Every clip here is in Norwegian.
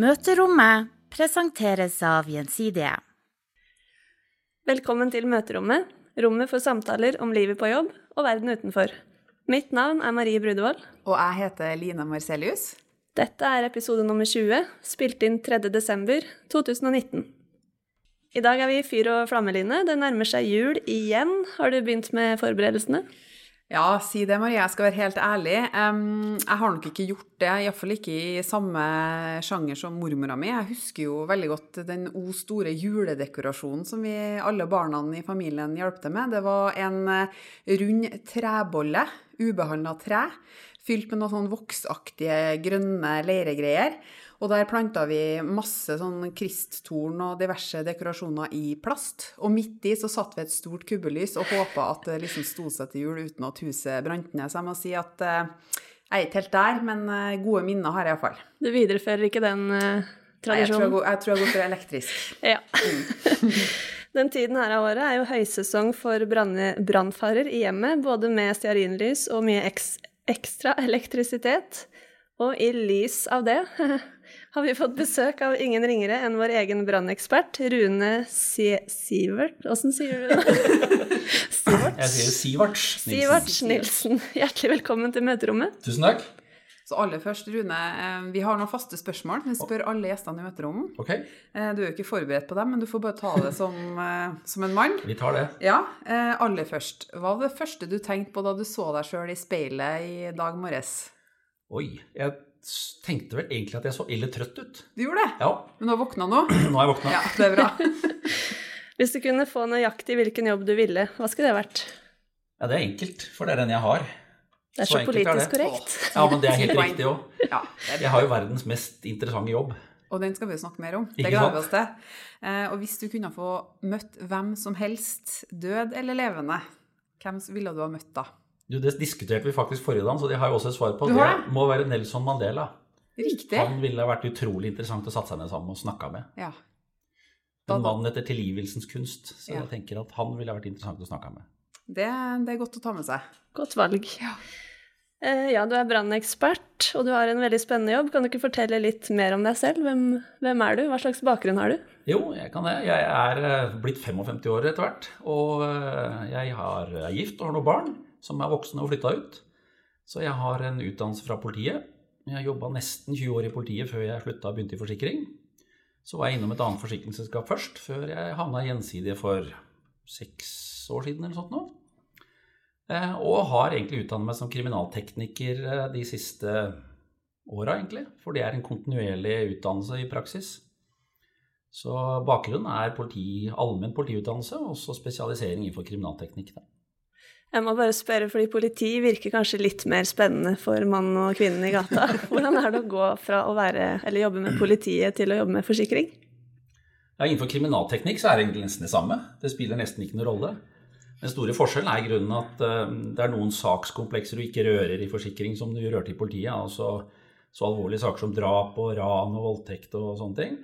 Møterommet presenteres av Gjensidige. Velkommen til Møterommet, rommet for samtaler om livet på jobb og verden utenfor. Mitt navn er Marie Brudevold. Og jeg heter Line Marcelius. Dette er episode nummer 20, spilt inn 3. desember 2019. I dag er vi i fyr og flamme, Line. Det nærmer seg jul igjen. Har du begynt med forberedelsene? Ja, si det, Marie. Jeg skal være helt ærlig. Jeg har nok ikke gjort det, iallfall ikke i samme sjanger som mormora mi. Jeg husker jo veldig godt den o store juledekorasjonen som vi alle barna i familien hjalp til med. Det var en eh, rund trebolle, ubehandla tre, fylt med noen sånn voksaktige grønne leiregreier. Og der planta vi masse sånn kristtorn og diverse dekorasjoner i plast. Og midt i så satt vi et stort kubbelys og håpa at det liksom sto seg til jul uten at huset brant ned. Så jeg må si at eh, jeg er ikke helt der, men uh, gode minner har jeg iallfall. Du viderefører ikke den eh, tradisjonen? Nei, jeg, tror jeg går for elektrisk. ja. Den tiden her av året er jo høysesong for brannfarer i hjemmet, både med stearinlys og mye ekstra elektrisitet. Og i lys av det har vi fått besøk av ingen ringere enn vår egen brannekspert, Rune Sivert Åssen sier du det? Sivert? Jeg sier Siverts Nilsen. Siverts Nilsen. Hjertelig velkommen til møterommet. Tusen takk. Så aller først, Rune, eh, vi har noen faste spørsmål. Vi spør alle gjestene i møterommet. Okay. Eh, du er jo ikke forberedt på dem, men du får bare ta det som, eh, som en mann. Vi tar det. Ja, Aller først. Hva var det første du tenkte på da du så deg sjøl i speilet i dag morges? Oi. Jeg tenkte vel egentlig at jeg så ille trøtt ut. Du gjorde det? Ja. Men du har våkna nå? Nå har jeg våkna. Ja, det er bra. Hvis du kunne få nøyaktig hvilken jobb du ville, hva skulle det vært? Ja, det er enkelt, for det er den jeg har. Det er så, så politisk er korrekt. Ja, men det er helt riktig òg. Ja, jeg har jo verdens mest interessante jobb. Og den skal vi jo snakke mer om. Det gleder vi oss til. Eh, og hvis du kunne få møtt hvem som helst, død eller levende, hvem ville du ha møtt da? Du, Det diskuterte vi faktisk forrige dag, så det har jeg også et svar på. Det? det må være Nelson Mandela. Riktig. Han ville vært utrolig interessant å satt seg ned sammen og snakka med. Ja. En mann etter tilgivelsens kunst. Så ja. jeg tenker at han ville vært interessant å snakke med. Det, det, er godt å ta med seg. Godt valg. Ja. uh, ja, du er brannekspert, og du har en veldig spennende jobb. Kan du ikke fortelle litt mer om deg selv? Hvem, hvem er du? Hva slags bakgrunn har du? Jo, jeg kan det. Jeg er eh, blitt 55 år etter hvert. Og jeg jeg er gift og har noen barn som er voksne og flytta ut. Så jeg har en utdannelse fra politiet. Jeg jobba nesten 20 år i politiet før jeg slutta og begynte i forsikring. Så var jeg innom et annet forsikringsselskap først, før jeg havna gjensidige for seks år siden eller sånt nå. Eh, og har egentlig utdannet meg som kriminaltekniker eh, de siste åra, egentlig. For det er en kontinuerlig utdannelse i praksis. Så bakgrunnen er politi, allmenn politiutdannelse og så spesialisering innenfor kriminalteknikk. Da. Jeg må bare spørre, fordi politi virker kanskje litt mer spennende for mann og kvinnen i gata. Hvordan er det å gå fra å være, eller jobbe med politiet til å jobbe med forsikring? Ja, Innenfor kriminalteknikk så er det egentlig nesten det samme. Det spiller nesten ikke noen rolle. Den store forskjellen er i grunnen at uh, det er noen sakskomplekser du ikke rører i forsikring som du rørte i politiet. Altså så alvorlige saker som drap og ran og voldtekt og sånne ting.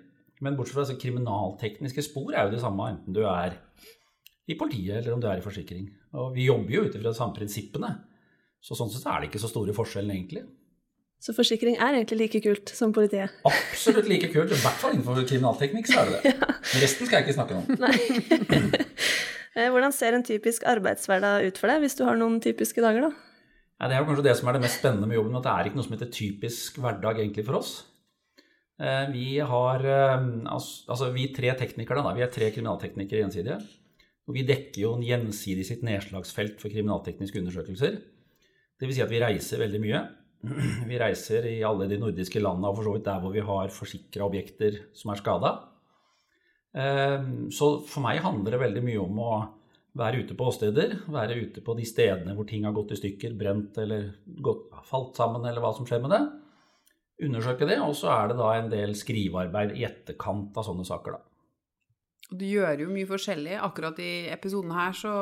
Men bortsett fra så kriminaltekniske spor er jo det samme enten du er i politiet eller om du er i forsikring. Og vi jobber jo ut ifra de samme prinsippene. Så sånn sett er det ikke så store forskjellen, egentlig. Så forsikring er egentlig like kult som politiet? Absolutt like kult. I hvert fall innenfor kriminalteknikk så er det det. ja. Resten skal jeg ikke snakke om. Eh, hvordan ser en typisk arbeidshverdag ut for deg, hvis du har noen typiske dager, da? Ja, det er jo kanskje det som er det mest spennende med jobben, at det er ikke noe som heter typisk hverdag egentlig for oss. Eh, vi har eh, altså vi tre teknikere, da, vi er tre kriminalteknikere gjensidige. Og vi dekker jo gjensidig sitt nedslagsfelt for kriminaltekniske undersøkelser. Dvs. Si at vi reiser veldig mye. Vi reiser i alle de nordiske landene og for så vidt der hvor vi har forsikra objekter som er skada. Ehm, så for meg handler det veldig mye om å være ute på åsteder. Være ute på de stedene hvor ting har gått i stykker, brent eller gått, falt sammen, eller hva som skjer med det. Undersøke det, og så er det da en del skrivearbeid i etterkant av sånne saker, da. Du gjør jo mye forskjellig. Akkurat i episoden her så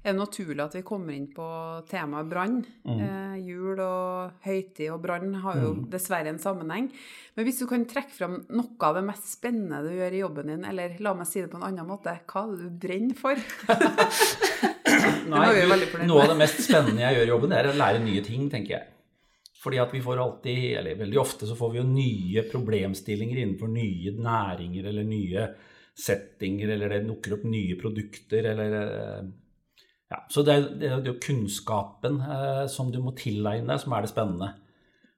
er det naturlig at vi kommer inn på temaet brann. Mm. Eh, jul og høytid og brann har jo mm. dessverre en sammenheng. Men hvis du kan trekke fram noe av det mest spennende du gjør i jobben din, eller la meg si det på en annen måte, hva er det du brenner for? Nei, noe av det mest spennende jeg gjør i jobben, er å lære nye ting, tenker jeg. Fordi at vi får alltid, eller veldig ofte, så får vi jo nye problemstillinger innenfor nye næringer eller nye settinger, eller det dukker opp nye produkter, eller eh, ja, Så det er, jo kunnskapen eh, som du må tilegne som er det spennende.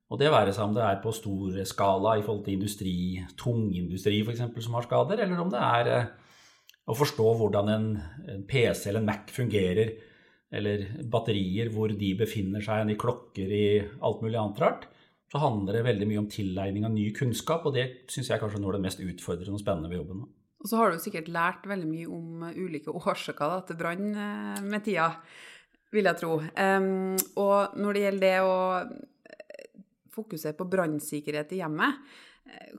Og det være seg om det er på stor skala i forhold til industri, tungindustri f.eks., som har skader, eller om det er eh, å forstå hvordan en, en PC eller en Mac fungerer eller batterier, hvor de befinner seg i klokker, i alt mulig annet rart, så handler det veldig mye om tilegning av ny kunnskap, og det syns jeg kanskje er noe av det mest utfordrende og spennende ved jobben. Og så har du sikkert lært veldig mye om ulike årsaker til brann eh, med tida, vil jeg tro. Um, og når det gjelder det å eh, fokusere på brannsikkerhet i hjemmet, eh,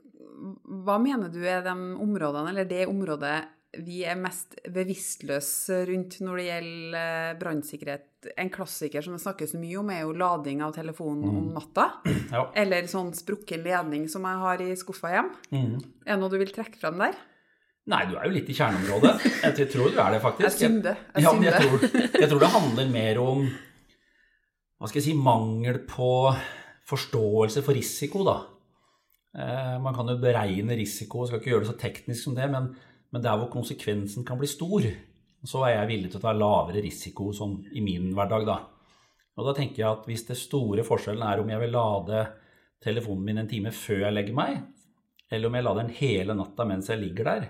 hva mener du er de områdene, eller det området vi er mest bevisstløse rundt når det gjelder eh, brannsikkerhet. En klassiker som det snakkes mye om, er jo lading av telefonen mm. om natta. Ja. Eller sånn sprukken ledning som jeg har i skuffa hjem. Mm. Er det noe du vil trekke fram der? Nei, du er jo litt i kjerneområdet. Jeg tror du er det, faktisk. Jeg. Jeg, ja, jeg, tror, jeg tror det handler mer om hva skal jeg si, mangel på forståelse for risiko, da. Eh, man kan jo beregne risiko, skal ikke gjøre det så teknisk som det, men men der hvor konsekvensen kan bli stor, så er jeg villig til å ta lavere risiko sånn i min hverdag, da. Og da tenker jeg at hvis det store forskjellen er om jeg vil lade telefonen min en time før jeg legger meg, eller om jeg lader den hele natta mens jeg ligger der,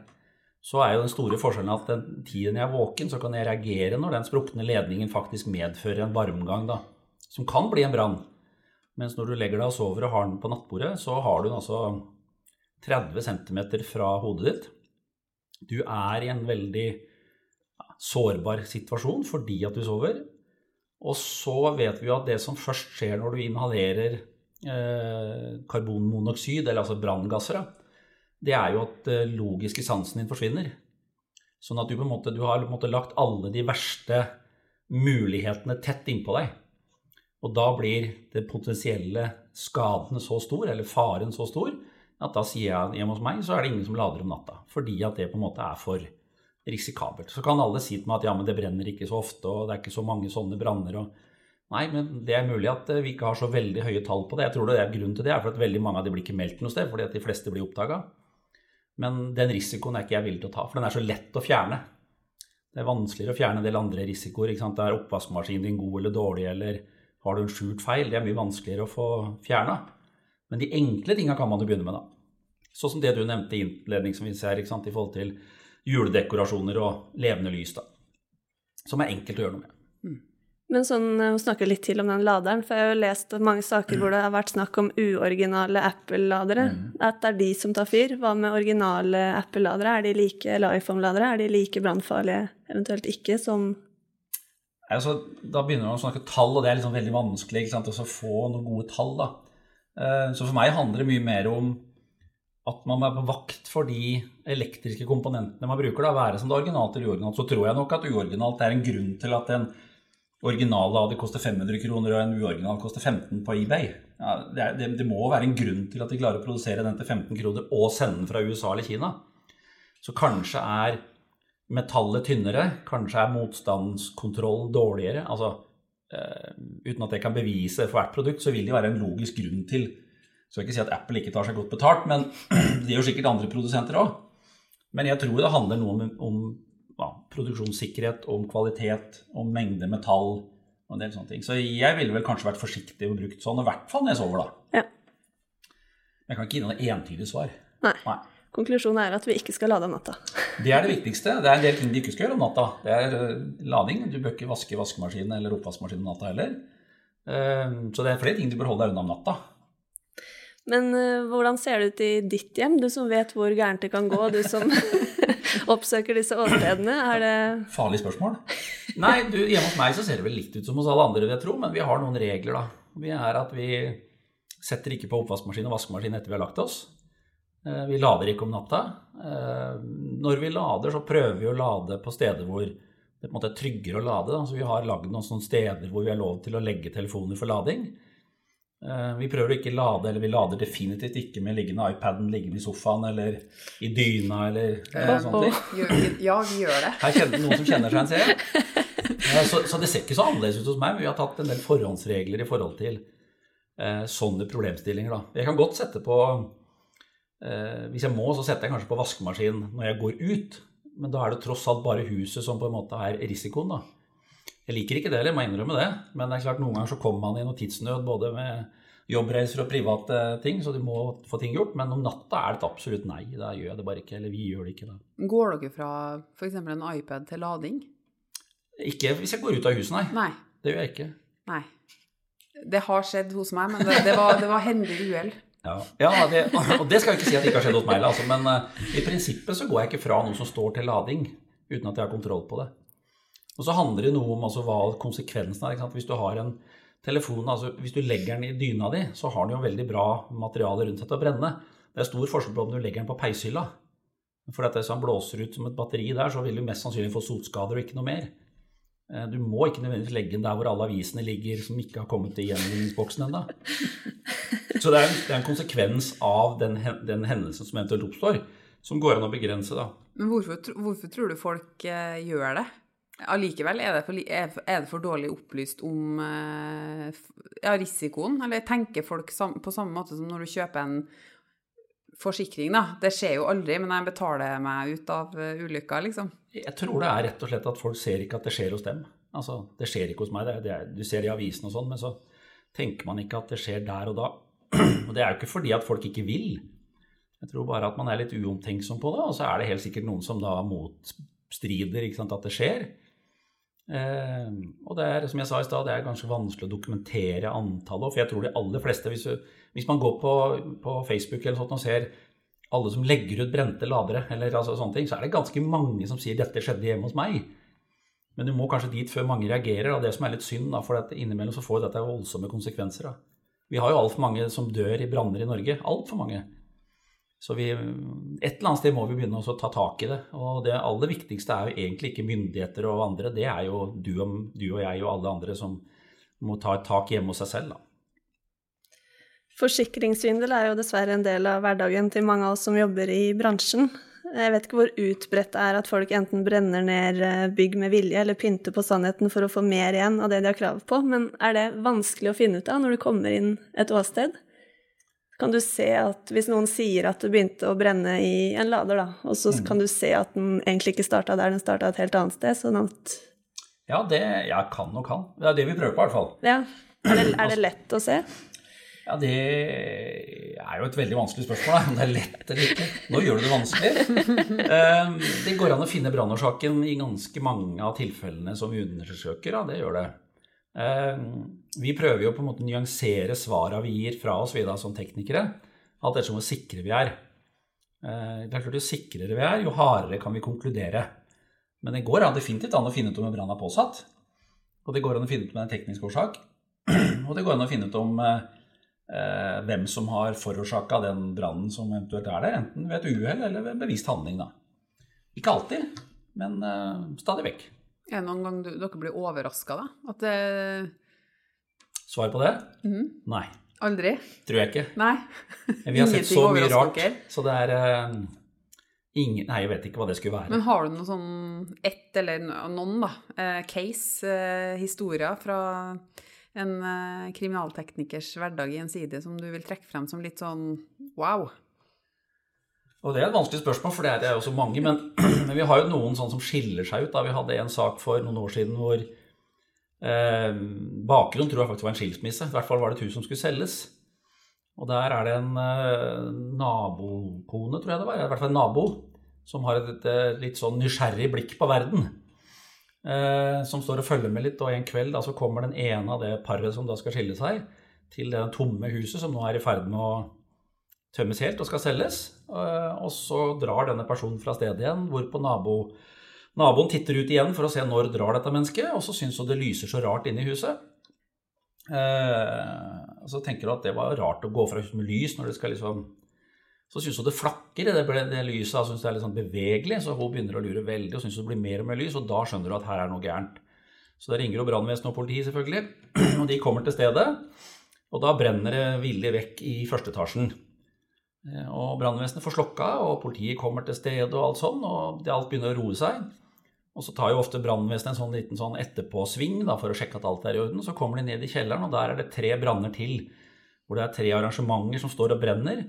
så er jo den store forskjellen at den tiden jeg er våken, så kan jeg reagere når den sprukne ledningen faktisk medfører en varmgang, da, som kan bli en brann. Mens når du legger deg og sover og har den på nattbordet, så har du den altså 30 cm fra hodet ditt. Du er i en veldig sårbar situasjon fordi at du sover. Og så vet vi jo at det som først skjer når du inhalerer eh, karbonmonoksid, eller altså branngasser, det er jo at eh, logiske sansen din forsvinner. Sånn at du på en måte har på en måte lagt alle de verste mulighetene tett innpå deg. Og da blir det potensielle skadene så stor, eller faren så stor, at da sier jeg hjemme hos meg så er det ingen som lader om natta. Fordi at det på en måte er for risikabelt. Så kan alle si til meg at ja, men det brenner ikke så ofte, og det er ikke så mange sånne branner. Nei, men det er mulig at vi ikke har så veldig høye tall på det. Jeg tror det er grunnen til det er for at veldig mange av de blir ikke meldt noe sted, fordi at de fleste blir oppdaga. Men den risikoen er ikke jeg villig til å ta, for den er så lett å fjerne. Det er vanskeligere å fjerne en del andre risikoer. ikke sant? Er oppvaskmaskinen din god eller dårlig, eller har du en skjult feil? Det er mye vanskeligere å få fjerna. Men de enkle tinga kan man jo begynne med, da. Sånn som det du nevnte innledningsvis her, i forhold til juledekorasjoner og levende lys, da. Som er enkelt å gjøre noe med. Men sånn, Vi snakker litt til om den laderen, for jeg har jo lest mange saker hvor det har vært snakk om uoriginale Apple-ladere. Mm. At det er de som tar fyr. Hva med originale Apple-ladere? Er de like, eller iPhone-ladere? Er de like brannfarlige, eventuelt ikke, som altså, Da begynner man å snakke tall, og det er liksom veldig vanskelig ikke sant, å få noen gode tall. da. Eh, så for meg handler det mye mer om at man er på vakt for de elektriske komponentene man bruker. da, Være som det originalt eller uoriginalt. Så tror jeg nok at uoriginalt er en grunn til at en original det koster 500 kroner og en uoriginal koster 15 på eBay. Ja, det, er, det, det, må være en grunn til at de klarer å produsere den til 15 kroner og sende den fra USA eller Kina. Så kanskje er metallet tynnere, kanskje er motstandskontroll dårligere. altså Uh, uten at jeg kan bevise for hvert produkt, så vil det være en logisk grunn til Så Jeg skal ikke si at Apple ikke tar seg godt betalt, men det gjør sikkert andre produsenter òg. Men jeg tror det handler noe om, om ja, produksjonssikkerhet, om kvalitet, om mengde metall og en del sånne ting. Så jeg ville vel kanskje vært forsiktig og brukt sånn, i hvert fall når jeg sover, da. Ja. Jeg kan ikke gi noe entydig svar. Nei. Nei. Konklusjonen er at vi ikke skal lade om natta. Det er det viktigste. Det er en del ting de ikke skal gjøre om natta. Det er eh, lading. Du bør ikke vaske vaskemaskinen eller oppvaskmaskinen om natta heller. Eh, så det er flere ting du bør holde deg unna om natta. Men uh, hvordan ser det ut i ditt hjem, du som vet hvor gærent det kan gå, du som oppsøker disse åstedene? Er det Farlig spørsmål. Nei, du, hjemme hos meg så ser det vel litt ut som hos alle andre, vil jeg tro, men vi har noen regler, da. Vi er at vi setter ikke på oppvaskmaskin og vaskemaskin etter vi har lagt oss. Eh, vi lader ikke om natta. Eh, når vi lader, så prøver vi å lade på steder hvor det på en måte er tryggere å lade. Så vi har lagd noen steder hvor vi har lov til å legge telefoner for lading. Eh, vi prøver å ikke lade, eller vi lader definitivt ikke med liggende iPaden liggende i sofaen eller i dyna eller ja, sånne ting. Ja, vi gjør det. Her kjenner noen som kjenner seg en ser. Så, så, det ser ikke så annerledes ut hos meg, men vi har tatt en del forhåndsregler i forhold til eh, sånne problemstillinger. Da. Jeg kan godt sette på eh, Hvis jeg må, så setter jeg kanskje på vaskemaskinen når jeg går ut. Men da er det tross alt bare huset som på en måte er risikoen. da. Jeg liker ikke det, eller jeg må innrømme det. Men det er klart noen ganger så kommer man i noe tidsnød både med jobbreiser og private ting, så du må få ting gjort. Men om natta er det et absolutt nei. Da gjør jeg det bare ikke. Eller vi gjør det ikke. da. Går dere fra f.eks. en iPad til lading? Ikke hvis jeg går ut av huset, nei. Nei. Det gjør jeg ikke. Nei. Det har skjedd hos meg, men det, det var, det var hendig uhell. Ja, ja det, og det skal jeg ikke si at det ikke har skjedd hos meg, altså, men uh, i prinsippet så går jeg ikke fra noe som står til lading, uten at jeg har kontroll på det. Og så handler det noe om altså, hva konsekvensen er. Hvis du har en telefon, altså hvis du legger den i dyna di, så har den jo veldig bra materiale rundt seg til å brenne. Det er stor forskjell på om du legger den på peishylla. For hvis den blåser ut som et batteri der, så vil du mest sannsynlig få sotskader og ikke noe mer. Eh, du må ikke nødvendigvis legge den der hvor alle avisene ligger som ikke har kommet i gjenvinningsboksen ennå. Så det er, en, det er, en, konsekvens av den, den, hendelsen som eventuelt oppstår, som går an å begrense. da. Men hvorfor, hvorfor tror du folk eh, gjør det? Allikevel, er, er, det for dårlig opplyst om eh, ja, risikoen? Eller tenker folk på samme måte som når du kjøper en forsikring, da? Det skjer jo aldri, men jeg betaler meg ut av uh, ulykka, liksom. Jeg tror det er rett og slett at folk ser ikke at det skjer hos dem. Altså, det skjer ikke hos meg. Det det du ser det i avisen og sånn, men så tenker man ikke at det skjer der og da. Og det er jo ikke fordi at folk ikke vil. Jeg tror bare at man er litt uomtenksom på det, og så er det helt sikkert noen som da motstrider ikke sant, at det skjer. Eh, og det er, som jeg sa i stad, det er ganske vanskelig å dokumentere antallet. For jeg tror de aller fleste, hvis, hvis man går på, på, Facebook eller sånt og ser alle som legger ut brente ladere, eller altså sånne ting, så er det ganske mange som sier 'dette skjedde hjemme hos meg'. Men du må kanskje dit før mange reagerer. Og det som er litt synd, da, for innimellom så får dette voldsomme konsekvenser. Vi har jo altfor mange som dør i branner i Norge. Altfor mange. Så vi, et eller annet sted må vi begynne å ta tak i det. Og det aller viktigste er jo egentlig ikke myndigheter og andre. Det er jo du og, du og jeg og alle andre som må ta et tak hjemme hos seg selv. da. Forsikringssvindel er jo dessverre en del av hverdagen til mange av oss som jobber i bransjen. Jeg vet ikke hvor utbredt det er at folk enten brenner ned eh, bygg med vilje eller pynter på sannheten for å få mer igjen av det de har krav på, men er det vanskelig å finne ut av når du kommer inn et åsted? Kan du se at hvis noen sier at du begynte å brenne i en lader, da, og så mm. kan du se at den egentlig ikke starta der, den starta et helt annet sted, sånn at Ja, det jeg kan og kan. Det er det vi prøver på, i hvert fall. Ja. Er det, er det lett å se? Ja, Det er jo et veldig vanskelig spørsmål, om det er lett eller ikke. Nå gjør du det vanskelig. Ehm, det går an å finne brannårsaken i ganske mange av tilfellene som vi undersøker. Ja, det gjør det. Ehm, vi prøver jo på en måte å nyansere svarene vi gir fra oss vi da, som teknikere, alt ettersom hvor sikre vi er. Ehm, det er klart Jo sikrere vi er, jo hardere kan vi konkludere. Men det går an, definitivt an å finne ut om en brann er påsatt. Og det går an å finne ut om det er en teknisk årsak. Og det går an å finne ut om eh, eh, hvem som har forårsaka den brannen som eventuelt er der. Enten ved et uhell eller ved bevisst handling. Da. Ikke alltid, men eh, stadig vekk. Er det noen gang du, dere blir overraska, da? At det Svar på det? Mm. Nei. Aldri? Tror jeg ikke. Nei. Vi har sett så mye rart, så det er uh, ingen Nei, jeg vet ikke hva det skulle være. Men har du noe sånn ett eller noen, da, uh, case, uh, historier fra en kriminalteknikers hverdag i en side som du vil trekke frem som litt sånn wow? Og Det er et vanskelig spørsmål, for det er jo så mange. Men, men, vi har jo noen sånn som skiller seg ut. Da. Vi hadde en sak for noen år siden hvor eh, bakgrunnen tror jeg faktisk var en skilsmisse. I hvert fall var det et hus som skulle selges. Og der er det en eh, nabokone, tror jeg det var, i hvert fall en nabo, som har et, et litt sånn nysgjerrig blikk på verden eh, som står og følger med litt. Og en kveld da, så kommer den ene av det paret som da skal skille seg, til det tomme huset som nå er i ferd med å tømmes helt og skal selges. Eh, og så drar denne personen fra stedet igjen, hvorpå nabo, naboen titter ut igjen for å se når drar dette mennesket, og så syns hun det lyser så rart inne i huset. Eh, så tenker hun at det var rart å gå fra huset med lys når det skal liksom så syns hun det flakker i det, det, lyset, hun syns det er litt sånn bevegelig, så hun begynner å lure veldig og syns det blir mer og mer lys, og da skjønner hun at her er noe gærent. Så da ringer hun brannvesenet og politiet, selvfølgelig, og de kommer til stedet. Og da brenner det villig vekk i førsteetasjen. Eh, og brannvesenet får slokka, og politiet kommer til stedet og alt sånn, og alt begynner å roe seg. Og så tar jo ofte brannvesenet en sånn liten sånn etterpåsving da, for å sjekke at alt er i orden. Så kommer de ned i kjelleren, og der er det tre branner til hvor det er tre arrangementer som står og brenner.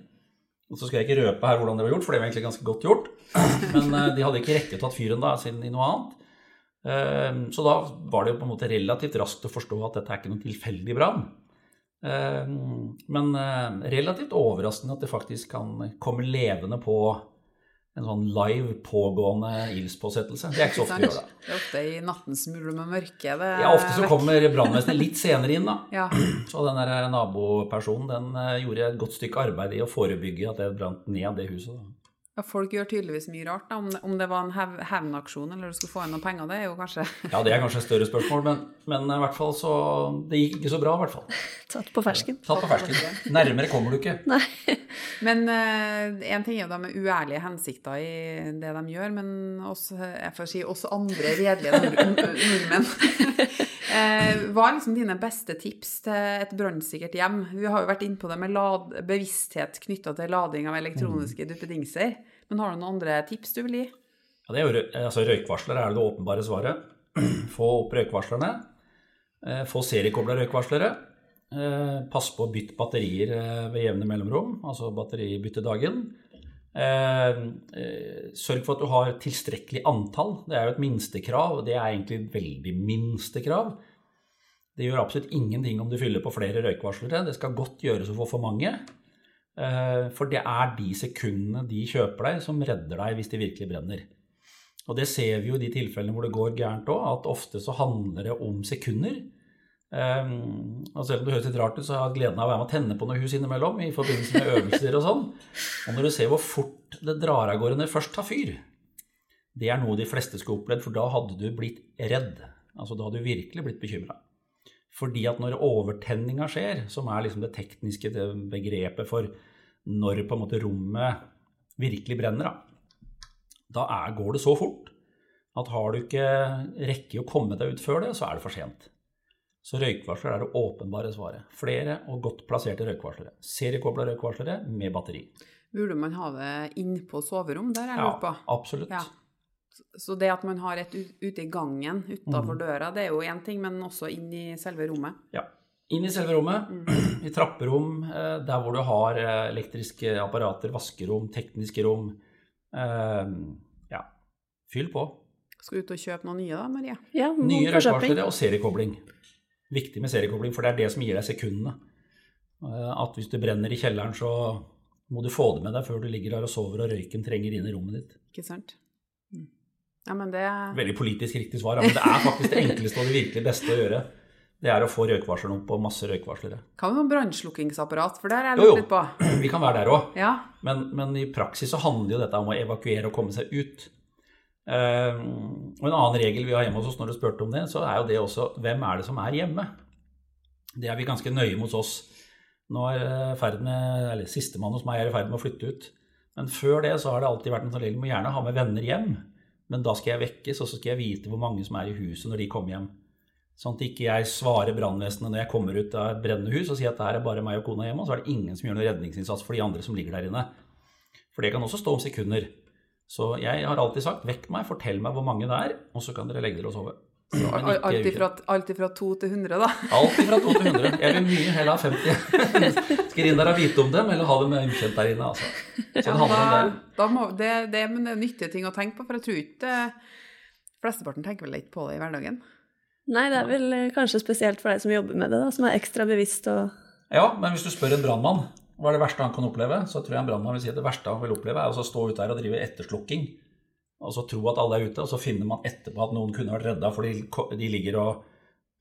Og så skal jeg ikke røpe her hvordan det var gjort, for det var egentlig ganske godt gjort. Men eh, de hadde ikke rekket å tatt fyren da, siden i noe annet. Eh, så da var det jo på en måte relativt raskt å forstå at dette er ikke noen tilfeldig brann. Eh, men relativt overraskende at det faktisk kan komme levende på en sånn live pågående ildspåsettelse. Det er ikke så ofte vi gjør det. Det er ofte i nattens mulm og mørke. Det ja, ofte så kommer brannvesenet litt senere inn, da. Ja. Så den der nabopersonen den gjorde et godt stykke arbeid i å forebygge at det brant ned det huset. Da. Ja, Folk gjør tydeligvis mye rart. Da. Om, det, om det var en hev, hevnaksjon eller du skulle få inn noen penger, det er jo kanskje Ja, det er kanskje et større spørsmål, men, men, i hvert fall så Det gikk ikke så bra, i hvert fall. Tatt på fersken. Tatt på fersken. Nærmere kommer du ikke. Nei. Men én uh, ting er jo de med uærlige hensikter i det de gjør, men også, jeg får si, også andre redelige nordmenn. Eh, hva er liksom dine beste tips til et brannsikkert hjem? Vi har jo vært inne på det med lad, bevissthet knytta til lading av elektroniske duppedingser. Men har du noen andre tips du vil gi? Ja, det er jo, altså Røykvarsler er det åpenbare svaret. Få opp røykvarslerne. Eh, få seriekobla røykvarslere. Eh, pass på å bytte batterier ved jevne mellomrom, altså batteribytte dagen. Sørg for at du har tilstrekkelig antall. Det er jo et minstekrav, og det er egentlig et veldig minstekrav. Det gjør absolutt ingenting om du fyller på flere røykvarslere. Det skal godt gjøres å få for mange. For det er de sekundene de kjøper deg, som redder deg hvis de virkelig brenner. Og det ser vi jo i de tilfellene hvor det går gærent òg, at ofte så handler det om sekunder. Um, og selv om det høres litt rart ut, så har jeg gleden av å være med å tenne på noe hus innimellom i forbindelse med øvelser og sånn. Og når du ser hvor fort det drar av gårde når det først tar fyr, det er noe de fleste skulle opplevd, for da hadde du blitt redd. Altså da hadde du virkelig blitt bekymra. Fordi at når overtenninga skjer, som er liksom det tekniske begrepet for når på en måte rommet virkelig brenner, da er, går det så fort at har du ikke rekke å komme deg ut før det, så er det for sent. Så røykvarsler er det åpenbare svaret. Flere og godt plasserte røykvarslere. Seriekobla røykvarslere med batteri. Burde man ha det innpå soverom? Der er jeg ja, absolutt. Ja. Så det at man har et ute i gangen utafor mm. døra, det er jo én ting, men også inn i selve rommet? Ja. Inn i selve rommet. Mm. I trapperom, eh, der hvor du har eh, elektriske apparater, vaskerom, tekniske rom. Eh, ja, fyll på. Skal du ut og kjøpe noen nye da, Marie? Ja, nye røykvarslere og seriekobling viktig med seriekobling, for det er det som gir deg sekundene. Eh, at hvis du brenner i kjelleren, så må du få det med deg før du ligger der og sover og røyken trenger inn i rommet ditt. Ikke sant. Mm. Ja, men det Veldig politisk riktig svar, men det er faktisk det enkleste og det virkelig beste å gjøre. Det er å få røykvarsleren opp og masse røykvarslere. Kan vi ha brannslukkingsapparat, for der er jeg litt på. Vi kan være der òg. Ja. Men, men, i praksis så handler jo dette om å evakuere og komme seg ut. Uh, og En annen regel vi har hjemme hos oss når du spurte om det, så er jo det også hvem er det som er hjemme? Det er vi ganske nøye mot oss. Nå er ferd med, Sistemann hos meg er i ferd med å flytte ut. Men før det så har det alltid vært en sånn regel må gjerne ha med venner hjem. Men da skal jeg vekkes, og så skal jeg vite hvor mange som er i huset når de kommer hjem. Sånn at ikke jeg svarer brannvesenet når jeg kommer ut av et brennende hus og sier at det er bare meg og kona hjemme, og så er det ingen som gjør noen redningsinnsats for de andre som ligger der inne. For det kan også stå om sekunder. Så jeg har alltid sagt vekk meg, fortell meg hvor mange det er, og så kan dere legge dere og sove. Alt ifra, to til 100, da? Alt ifra to til 100. Jeg vil mye heller ha 50. Skal inn der og vite om dem, eller ha dem ukjent der inne. Altså. Så det handler om det. Da må, det, det, men det er nyttige ting å tenke på, for jeg tror ikke flesteparten tenker vel ikke på det i hverdagen. Nei, det er vel kanskje spesielt for deg som jobber med det, da, som er ekstra bevisst og Ja, men hvis du spør en brannmann hva er det verste han kan oppleve, så tror jeg en brannmann vil si at det verste han vil oppleve, er å stå ute der og drive etterslukking. Og så tro at alle er ute, og så finner man etterpå at noen kunne vært redda fordi de ligger og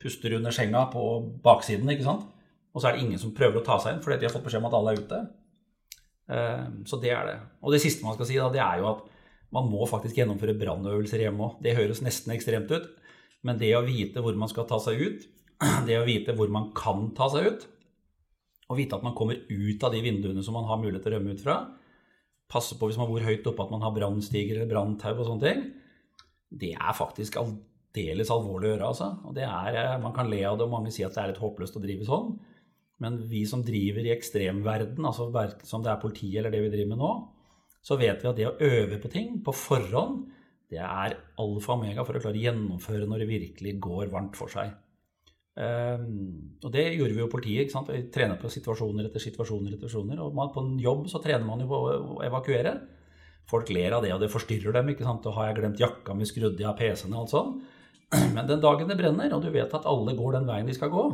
puster under senga på baksiden, ikke sant. Og så er det ingen som prøver å ta seg inn fordi de har fått beskjed om at alle er ute. Eh, så det er det. Og det siste man skal si, da, det er jo at man må faktisk gjennomføre brannøvelser hjemme òg. Det høres nesten ekstremt ut, men det å vite hvor man skal ta seg ut, det å vite hvor man kan ta seg ut, og vite at man kommer ut av de vinduene som man har mulighet til å rømme ut fra. Passe på hvis man bor høyt oppe at man har brannstiger eller branntau og sånne ting. Det er faktisk aldeles alvorlig å gjøre, altså. Og det er, eh, man kan le av det, og mange sier at det er litt håpløst å drive sånn. Men vi som driver i ekstremverden, altså som det er politiet eller det vi driver med nå, så vet vi at det å øve på ting på forhånd, det er alfa og omega for å klare å gjennomføre når det virkelig går varmt for seg. Um, og det gjorde vi jo politiet. ikke sant? Vi trener på situasjoner etter situasjoner. etter situasjoner, og man, På en jobb så trener man jo på å evakuere. Folk ler av det, og det forstyrrer dem. ikke sant? Og har jeg glemt jakka mi skrudd jeg av PC-en og alt sånn? Men den dagen det brenner, og du vet at alle går den veien de skal gå,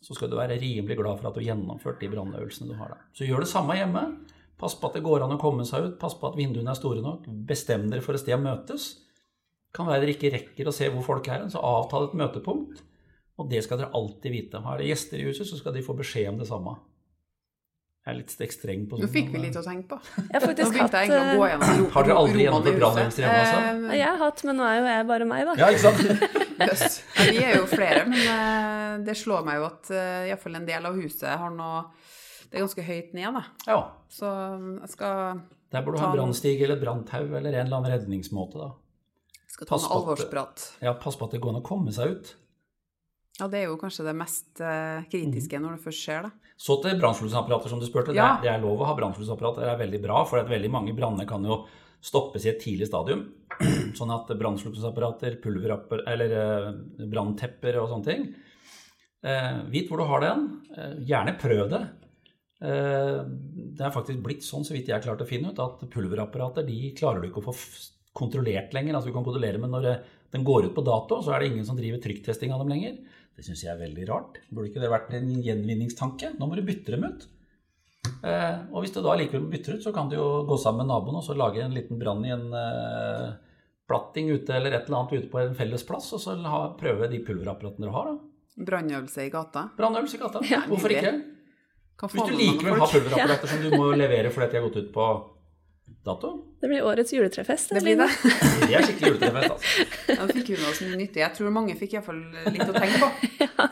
så skal du være rimelig glad for at du har gjennomført de brannøvelsene du har der. Så gjør det samme hjemme. Pass på at det går an å komme seg ut. Pass på at vinduene er store nok. Bestem dere for et sted å møtes. Kan være dere ikke rekker å se hvor folk er, så avtal et møtepunkt. Og det skal dere alltid vite. Har dere gjester i huset, så skal de få beskjed om det samme. Jeg er litt streng på sånt. Nå fikk vi litt å tenke på. Jeg har faktisk hatt jeg eh, Har dere aldri gjennomført brannøvelser hjemme også? Uh, jeg har hatt, men nå er jo jeg bare meg, da. Ja, ikke sant? yes. Vi er jo flere, men uh, det slår meg jo at uh, iallfall en del av huset har noe Det er ganske høyt ned, da. Ja. Så jeg skal Der burde du ha en brannstige eller branntau eller en eller annen redningsmåte, da. Skal ta en alvorsprat. Ja, pass på at det går an å komme seg ut. Ja, det er jo kanskje det mest uh, kritiske mm. når det først skjer, da. Så til brannslukningsapparater, som du spurte. Ja. Det, er, det, er, lov å ha brannslukningsapparater. Det er veldig bra, for veldig mange branner kan jo stoppes i et tidlig stadium. Sånn at brannslukningsapparater, pulverapper eller uh, branntepper og sånne ting uh, Vit hvor du har den. gjerne prøv det. det er faktisk blitt sånn, så vidt jeg klarte klart å finne ut, at pulverapparater de klarer du ikke å få kontrollert lenger. Altså du kan kontrollere, men når den går ut på dato, så er det ingen som driver trykktesting av dem lenger. Det syns jeg er veldig rart. Burde ikke det vært en gjenvinningstanke? Nå må du bytte dem ut. Eh, og hvis du da likevel bytter ut, så kan du jo gå sammen med naboen og så lage en liten brann i en eh, platting ute eller et eller annet ute på en felles plass, og så ha, prøve de pulverapparatene du har. da. Brannøvelse i gata? Brannøvelse i gata. Ja, Hvorfor ikke? Hvis du likevel har pulverapparater ja. som du må levere fordi de har gått ut på dato. Det blir årets juletrefest. Det blir det. det er skikkelig juletrefest, altså. Da fikk hun oss mye nyttig. Jeg tror mange fikk iallfall litt å tenke på. ja.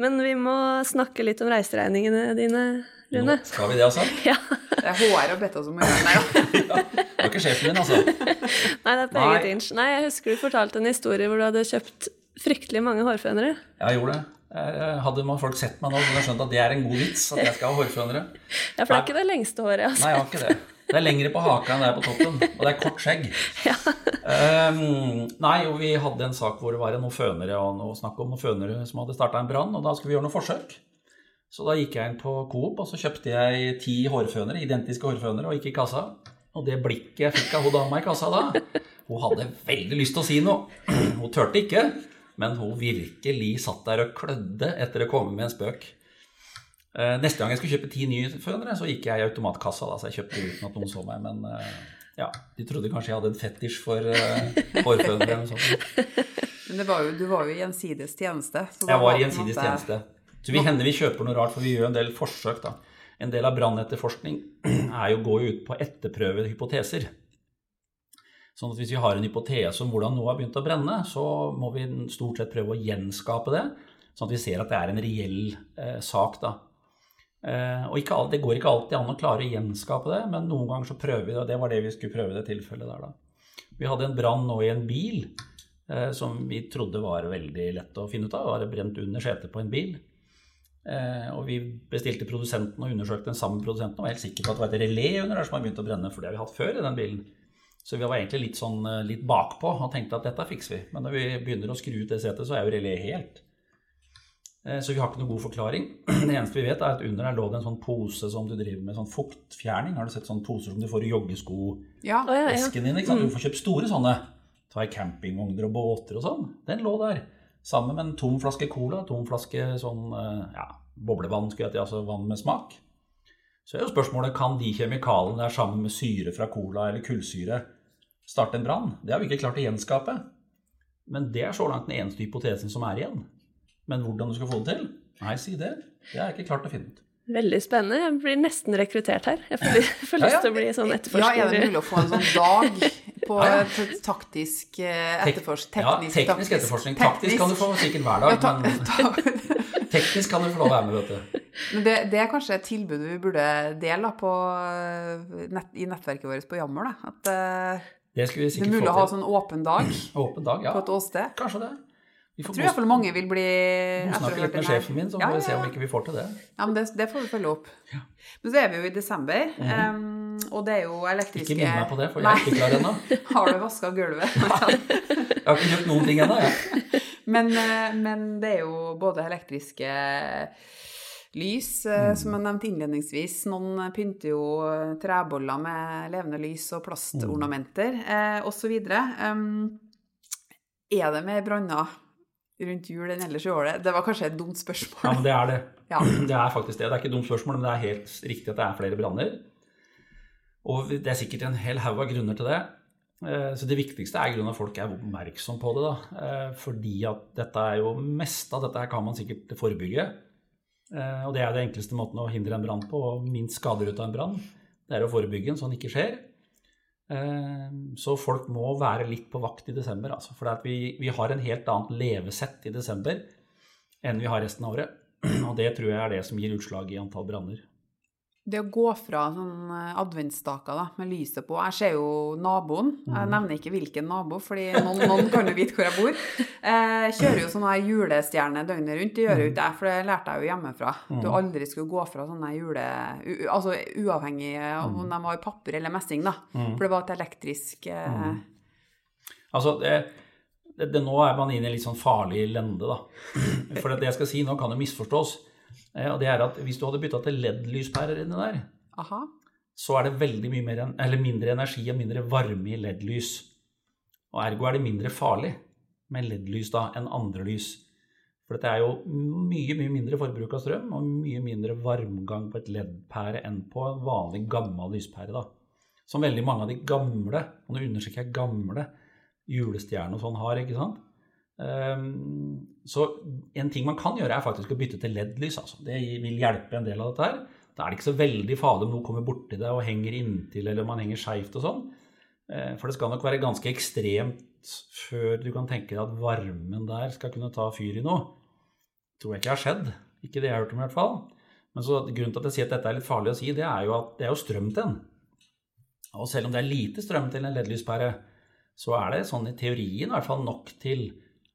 Men vi må snakke litt om reiseregningene dine, Rune. Nå skal vi det, altså? Ja. Det er HR og Betta oss om å gjøre det. ja. Det var ikke sjefen min, altså. Nei, det er på eget inch. Nei, jeg husker du fortalte en historie hvor du hadde kjøpt fryktelig mange hårfønere. Ja, jeg gjorde det. Hadde man folk sett meg nå, hadde jeg skjønt at det er en god vits. At jeg skal ha hårfønere. Ja, for det er ikke det lengste håret, altså. Nei, jeg har ikke det. Det er lengre på haka enn det er på toppen, og det er kort skjegg. Ja. Um, nei, og vi hadde en sak hvor det var noen fønere og noe snakk om noen fønere som hadde starta en brann, og da skulle vi gjøre noen forsøk. Så da gikk jeg inn på Coop og så kjøpte jeg ti hårfønere, identiske hårfønere, og gikk i kassa. Og det blikket jeg fikk av hun dama i kassa da Hun hadde veldig lyst til å si noe. Hun turte ikke, men hun virkelig satt der og klødde etter å komme med en spøk. Eh, neste gang jeg skulle kjøpe ti nye fønere, så gikk jeg i automatkassa. Da, så jeg kjøpte uten at noen så meg. Men eh, ja, de trodde kanskje jeg hadde en fetisj for uh, hårfønere eller noe. Men var jo, du var jo i gjensides tjeneste. jeg var i gjensidiges tjeneste. Så vi hender vi kjøper noe rart, for vi gjør en del forsøk. da. En del av brannetterforskning er jo å gå ut på etterprøve hypoteser. Sånn at hvis vi har en hypotese om hvordan noe har begynt å brenne, så må vi stort sett prøve å gjenskape det, sånn at vi ser at det er en reell eh, sak. da. Eh, og ikke, det går ikke alltid an å klare å gjenskape det, men noen ganger så prøver vi det. Og det var det vi skulle prøve i det tilfellet der, da. Vi hadde en brann nå i en bil eh, som vi trodde var veldig lett å finne ut av. Det var brent under setet på en bil. Eh, og vi bestilte produsenten og undersøkte den samme produsenten og var helt sikre på at det var et relé under der som hadde begynt å brenne, for det har vi hatt før i den bilen. Så vi var egentlig litt sånn eh, litt bakpå og tenkte at dette fikser vi. Men når vi begynner å skru ut det setet, så er jo relé helt. Eh, så vi har ikke noen god forklaring. Det eneste vi vet, er at under der lå det en sånn pose som du driver med sånn fuktfjerning. Har du sett sånne poser som du får i joggeskoesken ja. din? ikke sant? Du får kjøpt store sånne. Ta i campingvogner og båter og sånn. Den lå der. Sammen med en tom flaske cola, tom flaske sånn eh, ja, boblevann, skulle jeg til, altså vann med smak. Så er jo spørsmålet kan de kjemikalene der sammen med syre fra cola eller kullsyre starte en brann. Det har vi ikke klart å gjenskape. Men det er så langt den eneste hypotesen som er igjen. Men hvordan du skal få det til? Nei, si det. Det har jeg ikke klart å finne ut. Veldig spennende. Jeg blir nesten rekruttert her. Jeg får, får lyst til å bli sånn etterforsker. Ja, er det mulig å få en sånn dag på ja, ja. taktisk eh, etterforskning? Teknisk, ja, teknisk etterforskning. Taktisk kan du få sikkert hver dag, men teknisk kan du få lov å være med, vet du. Men det, det, er kanskje et tilbud vi burde dele på, eh, nett, i nettverket vårt på Jammer. Da. At uh, det, det, er mulig å ha sånn åpen dag, åpen dag på et åsted. Kanskje det. Vi får tror iallfall mange vil bli Snakke litt med sjefen min, så får ja, vi se om ikke vi får til det. Ja, men det, det får vi følge opp. Ja. Men så er vi jo i desember, mm -hmm. um, og det er jo elektriske Ikke minn meg på det, for jeg er ikke klar ennå. har du vaska gulvet? jeg har ikke kjøpt noen ting ennå, jeg. Men, eh, men, det er jo både elektriske lys, eh, mm. som jeg nevnte innledningsvis. Noen pynter jo treboller med levende lys og plastornamenter eh, osv. Um, er det mer branner rundt jul enn ellers i året? Det var kanskje et dumt spørsmål. Ja, men det er det. Ja. Det er faktisk det. Det er ikke et dumt spørsmål, men det er helt riktig at det er flere branner. Og det er sikkert en hel haug av grunner til det. Eh, så det viktigste er grunn at folk er oppmerksom på det. da. Eh, fordi at dette er jo mest av dette her kan man sikkert forebygge. Eh, og det er den enkleste måten å hindre en brann på, og minst skader ut av en brann. Det er å forebygge en sånn ikke skjer. Så folk må være litt på vakt i desember. Altså. For vi, vi, har en helt annet levesett i desember enn vi har resten av året. Og det tror jeg er det som gir utslag i antall branner. Det å gå fra sånn eh, adventsstaker da, med lyset på Jeg ser jo naboen. Jeg mm. nevner ikke hvilken nabo, fordi noen, noen kan jo vite hvor jeg bor. Jeg eh, kjører jo sånn her julestjerne døgnet rundt. Det gjør jo mm. ikke jeg, for det lærte jeg jo hjemmefra. Du mm. aldri skulle gå fra sånne jule... Altså uavhengig av om de var i papir eller messing, da. For det var et elektrisk eh... Altså, det, det, det, nå er man inne i litt sånn farlig lende, da. For det jeg skal si nå, kan jo misforstås. Eh, og det er at hvis du hadde bytta til LED-lyspærer inni der, Aha. så er det veldig mye mer, mindre energi og mindre varme i LED-lys. Og ergo er det mindre farlig med LED-lys da enn andre lys. For dette er jo mye mye mindre forbruk av strøm og mye mindre varmgang på et LED-pære enn på en vanlig, gammel lyspære. da. Som veldig mange av de gamle, og nå understreker jeg gamle, julestjernene og sånn har. ikke sant? Ehm, så en ting man kan gjøre, er faktisk å bytte til LED-lys. Altså. Det vil hjelpe en del av dette her. Da er det ikke så veldig farlig om noe kommer borti deg og henger inntil, eller man henger skeivt og sånn. Eh, for det skal nok være ganske ekstremt før du kan tenke deg at varmen der skal kunne ta fyr i noe. Tror jeg ikke har skjedd. Ikke det jeg har hørt om, i hvert fall. Men så grunnen til at jeg sier at dette er litt farlig å si, det er jo at det er jo strøm til den. Og selv om det er lite strøm til en LED-lyspære, så er det sånn i teorien i hvert fall nok til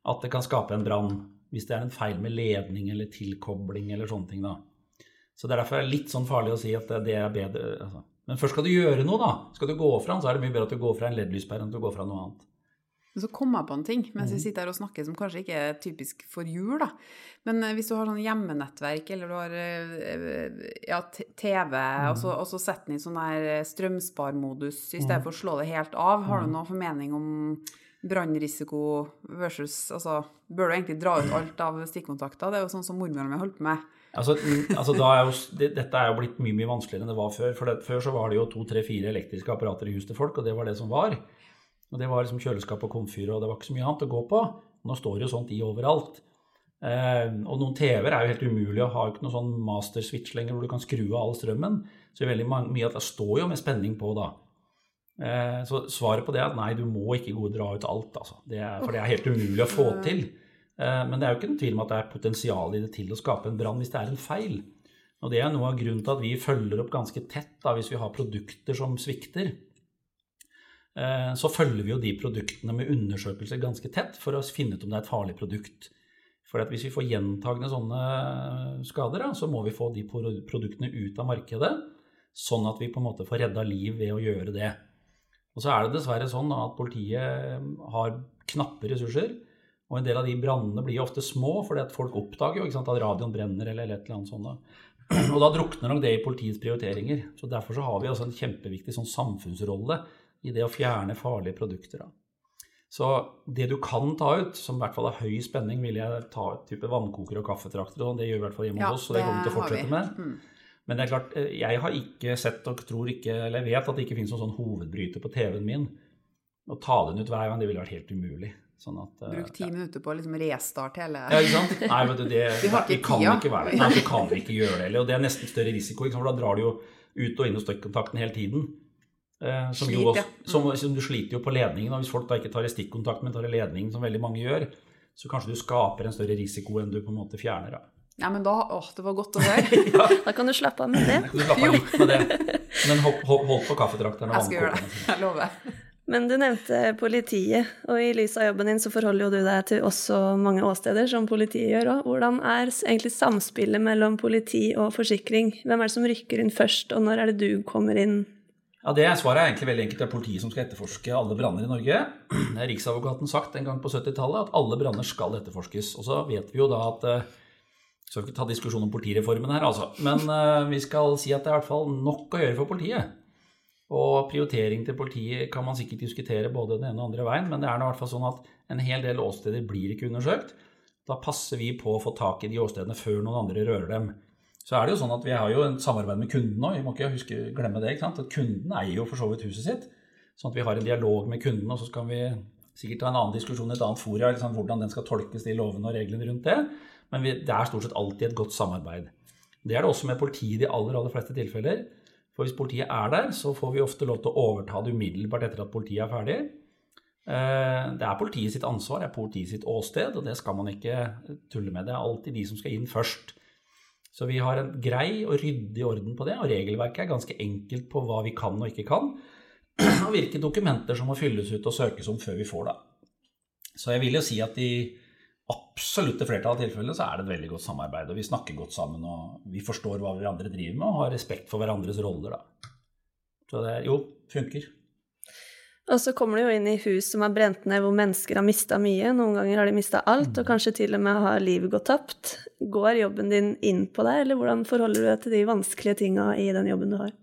at det kan skape en brann hvis det er en feil med ledning eller tilkobling eller sånne ting. da. Så det er derfor litt sånn farlig å si at det er bedre. Altså. Men først skal du gjøre noe, da. Skal du gå fra den, så er det mye bedre at du går fra en LED-lyspære enn at du går fra noe annet. Men Så kom jeg på en ting mens vi mm. sitter her og snakker som kanskje ikke er typisk for jul. da. Men eh, hvis du har sånn hjemmenettverk eller du har eh, ja, TV, mm. og, så, og så setter den i sånn der strømsparmodus i stedet mm. for å slå det helt av, har du mm. noen formening om brannrisiko versus altså, Bør du egentlig dra ut alt av stikkontakter? Det er jo sånn som mormora mi holdt på med. Altså, altså er jo, det, dette er jo blitt mye mye vanskeligere enn det var før. For det, Før så var det jo to, tre, fire elektriske apparater i huset til folk, og det var det som var. Og Det var liksom kjøleskap og komfyr, og det var ikke så mye annet å gå på. Nå står det jo sånt i overalt. Eh, og noen TV-er er jo helt umulig å ha ikke noen sånn master switch lenger hvor du kan skru av all strømmen. Så veldig mye av det står jo med spenning på da. Eh, så svaret på det er at nei, du må ikke gå og dra ut alt. Altså. Det er, for det er helt umulig å få til. Eh, men det er jo ikke noen tvil om at det er potensial i det til å skape en brann hvis det er en feil. Og det er noe av grunnen til at vi følger opp ganske tett da, hvis vi har produkter som svikter. Eh, så følger vi jo de produktene med undersøkelser ganske tett for å finne ut om det er et farlig produkt. For hvis vi får gjentagende sånne skader, så må vi få de produktene ut av markedet. Sånn at vi på en måte får redda liv ved å gjøre det. Og så er det dessverre sånn at politiet har knappe ressurser. Og en del av de brannene blir ofte små, fordi at folk oppdager jo sant, at radioen brenner eller, eller et eller annet sånt. Og da drukner nok det i politiets prioriteringer. Så Derfor så har vi også en kjempeviktig sånn samfunnsrolle i det å fjerne farlige produkter. Da. Så det du kan ta ut, som i hvert fall har høy spenning, vil jeg ta ut type vannkoker og kaffetrakter. Og det gjør i hvert fall hjemme hos oss, så det kommer vi til å fortsette med. Mm. Men det er klart, eh, jeg har ikke sett og tror ikke, eller jeg vet at det ikke finnes noen sånn hovedbryter på TV-en min. Å ta den ut hver gang, det ville vært helt umulig. Sånn at, eh, Bruk ti ja. minutter på å liksom restarte hele Ja, ikke sant? Nei, vet du, det, vi, kan ikke være det. Nei, vi kan ikke gjøre det. Og det er nesten større risiko, for da drar du jo ut og inn hos stikkontakten hele tiden. Eh, som, Slit, ja. som, som, du sliter jo på ledningen. Og hvis folk da ikke tar i stikkontakt, men tar i ledningen, som veldig mange gjør, så kanskje du skaper en større risiko enn du på en måte fjerner. Da. Ja, men da Åh, det var godt å høre. ja. Da kan du slappe av med det. Du slappe av litt med det. Men hold, hold, hold på kaffetrakteren Jeg skal gjøre det. Jeg lover. Men du nevnte politiet, og i lys av jobben din så forholder jo du deg til også mange åsteder, som politiet gjør òg. Hvordan er egentlig samspillet mellom politi og forsikring? Hvem er det som rykker inn først, og når er det du kommer inn? Ja, det Svaret er egentlig veldig enkelt. Det er politiet som skal etterforske alle branner i Norge. Det har Riksadvokaten sagt en gang på 70-tallet, at alle branner skal etterforskes. Og så vet vi jo da at Skal vi ikke ta diskusjon om politireformen her, altså. Men uh, vi skal si at det er i hvert fall nok å gjøre for politiet. Og prioritering til politiet kan man sikkert diskutere både den ene og andre veien, men det er i hvert fall sånn at en hel del åsteder blir ikke undersøkt. Da passer vi på å få tak i de åstedene før noen andre rører dem. Så er det jo sånn at Vi har jo en samarbeid med kunden nå. Vi må ikke huske, glemme det. ikke sant? At Kunden eier jo for så vidt huset sitt. Sånn at vi har en dialog med kunden, og så skal vi sikkert ta en annen diskusjon i et annet fora liksom, hvordan den skal tolkes, de lovene og reglene rundt det. Men vi, det er stort sett alltid et godt samarbeid. Det er det også med politiet i de aller, aller fleste tilfeller. For hvis politiet er der, så får vi ofte lov til å overta det umiddelbart etter at politiet er ferdig. Eh, det er politiet sitt ansvar, det er politiet sitt åsted, og det skal man ikke tulle med. Det er alltid de som skal inn først. Så vi har en grei og ryddig orden på det, og regelverket er ganske enkelt på hva vi kan og ikke kan, og hvilke dokumenter som må fylles ut og søkes om før vi får det. Så jeg vil jo si at i absolutte flertall av tilfellene så er det et veldig godt samarbeid, og vi snakker godt sammen, og vi forstår hva vi andre driver med, og har respekt for hverandres roller, da. Så det jo funker. Og så kommer du jo inn i hus som er brent ned, hvor mennesker har mista mye. Noen ganger har de mista alt, og kanskje til og med har livet gått tapt. Går jobben din inn på deg, eller hvordan forholder du deg til de vanskelige tinga i den jobben du har?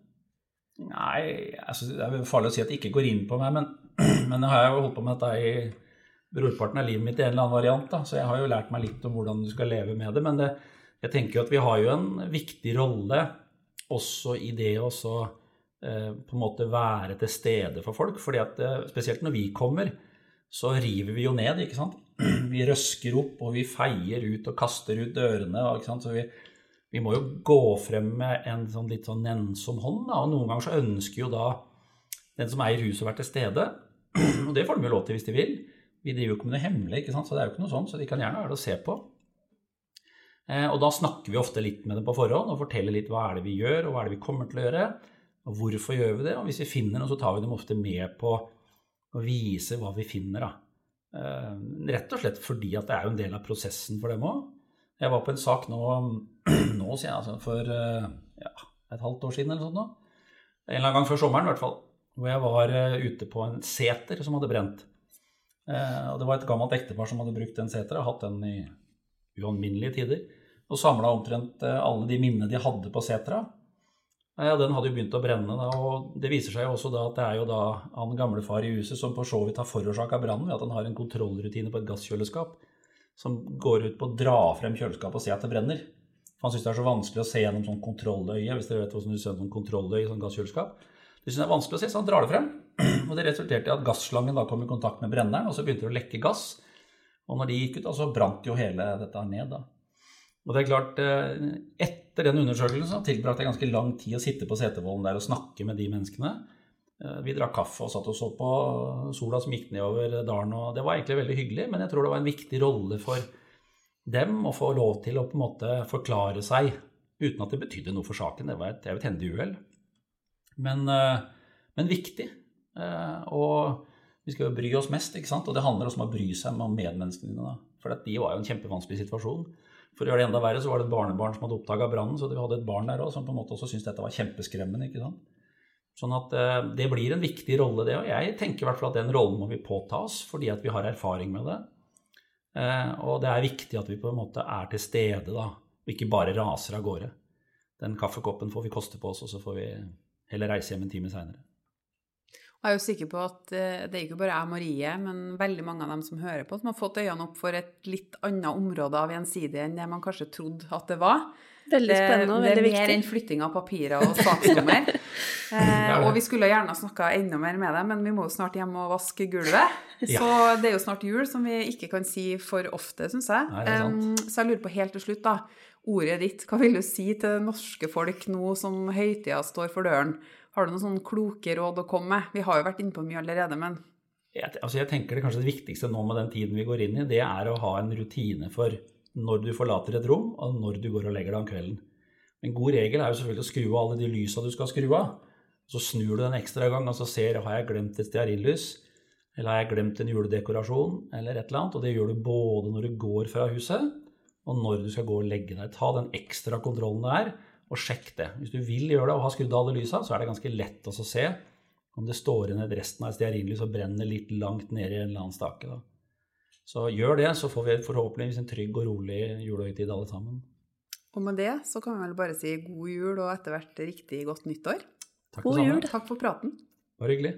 Nei, altså, det er farlig å si at det ikke går inn på meg, men, men jeg har jo holdt på med dette i brorparten av livet mitt i en eller annen variant, da, så jeg har jo lært meg litt om hvordan du skal leve med det. Men det, jeg tenker jo at vi har jo en viktig rolle også i det å Eh, på en måte være til stede for folk. fordi at eh, spesielt når vi kommer, så river vi jo ned, ikke sant. Vi røsker opp, og vi feier ut og kaster ut dørene. ikke sant? Så vi, vi må jo gå frem med en sånn litt sånn nennsom hånd. Da. Og noen ganger så ønsker jo da den som eier huset, å være til stede. Og det får de jo lov til hvis de vil. Vi driver jo ikke med noe hemmelig, ikke sant? så det er jo ikke noe sånt, så de kan gjerne være det å se på. Eh, og da snakker vi ofte litt med dem på forhånd og forteller litt hva er det vi gjør, og hva er det vi kommer til å gjøre. Og hvorfor gjør vi det? Og hvis vi finner noe, så tar vi dem ofte med på å vise hva vi finner. Da. Eh, rett og slett fordi at det er jo en del av prosessen for dem òg. Jeg var på en sak nå, nå sier jeg, altså for eh, ja, et halvt år siden eller sånt nå. En eller annen gang før sommeren i hvert fall. Hvor jeg var ute på en seter som hadde brent. Og det var et gammelt ektepar som hadde brukt den seteren, hatt den i ualminnelige tider. Og samla omtrent alle de minnene de hadde på setra. Ja, Den hadde jo begynt å brenne, da, og det viser seg jo også da at det er jo da han gamlefar i huset som på så vidt har forårsaka brannen ved at han har en kontrollrutine på et gasskjøleskap som går ut på å dra frem kjøleskapet og se at det brenner. For Han syns det er så vanskelig å se gjennom sånn kontrolløye, hvis dere vet hvordan du ser sånn kontrolløye i sånn gasskjøleskap. Det synes jeg er vanskelig å se, så han drar det frem. Og det resulterte i at gasslangen da kom i kontakt med brenneren, og så begynte det å lekke gass. Og når de gikk ut, så brant jo hele dette ned. da. Og det er klart, eh, Etter den undersøkelsen så tilbrakte jeg ganske lang tid å sitte på setervollen der og snakke med de menneskene. Eh, vi drakk kaffe og satt og så på sola som gikk nedover dalen. og Det var egentlig veldig hyggelig, men jeg tror det var en viktig rolle for dem å få lov til å på en måte forklare seg uten at det betydde noe for saken. Det var et, et hendig uhell. Men, eh, men, viktig. Og vi skal jo bry oss mest, ikke sant? og det handler også om å bry seg om medmenneskene dine. For de var jo en kjempevanskelig situasjon. For å gjøre det enda verre, så var det et barnebarn som hadde oppdaga brannen, så vi hadde et barn der òg som på en måte også syntes dette var kjempeskremmende. ikke sant? Sånn at eh, det blir en viktig rolle, det. Og jeg tenker i hvert fall at den rollen må vi påta oss, fordi at vi har erfaring med det. Eh, og det er viktig at vi på en måte er til stede, da, og ikke bare raser av gårde. Den kaffekoppen får vi koste på oss, og så får vi heller reise hjem en time seinere. Jeg er jo sikker på at eh, det er ikke bare jeg Marie, men veldig mange av dem som hører på, som har fått øynene opp for et litt annet område av gjensidig enn det man kanskje trodde at det var. Veldig spennende og veldig viktig. Det er mer enn flytting av papirer og saksnummer. eh, og vi skulle gjerne snakka enda mer med deg, men vi må jo snart hjem og vaske gulvet. Ja. Så det er jo snart jul, som vi ikke kan si for ofte, syns jeg. Nei, um, så jeg lurer på helt til slutt, da. Ordet ditt, hva vil du si til det norske folk nå som høytida står for døren? Har du noen sånne kloke råd å komme med? Vi har jo vært inne på mye allerede, men jeg, altså jeg tenker det kanskje det viktigste nå med den tiden vi går inn i, det er å ha en rutine for når du forlater et rom, og når du går og legger deg om kvelden. En god regel er jo selvfølgelig å skru av alle de lysa du skal skru av. Så snur du den ekstra gang og så ser har jeg glemt et stearinlys, eller har jeg glemt en juledekorasjon, eller et eller annet. Og det gjør du både når du går fra huset, og når du skal gå og legge deg. Ta den ekstra kontrollen det er og sjekk det. Hvis du vil gjøre det og har skrudd av alle lysa, så er det ganske lett å se Om det står igjen resten av et stearinlys og brenner litt langt nede i en eller annen stake. Da. Så gjør det, så får vi forhåpentligvis en trygg og rolig julehøytid alle sammen. Og med det så kan vi vel bare si god jul og etter hvert riktig godt nyttår. Takk god jul. Takk for praten. Bare hyggelig.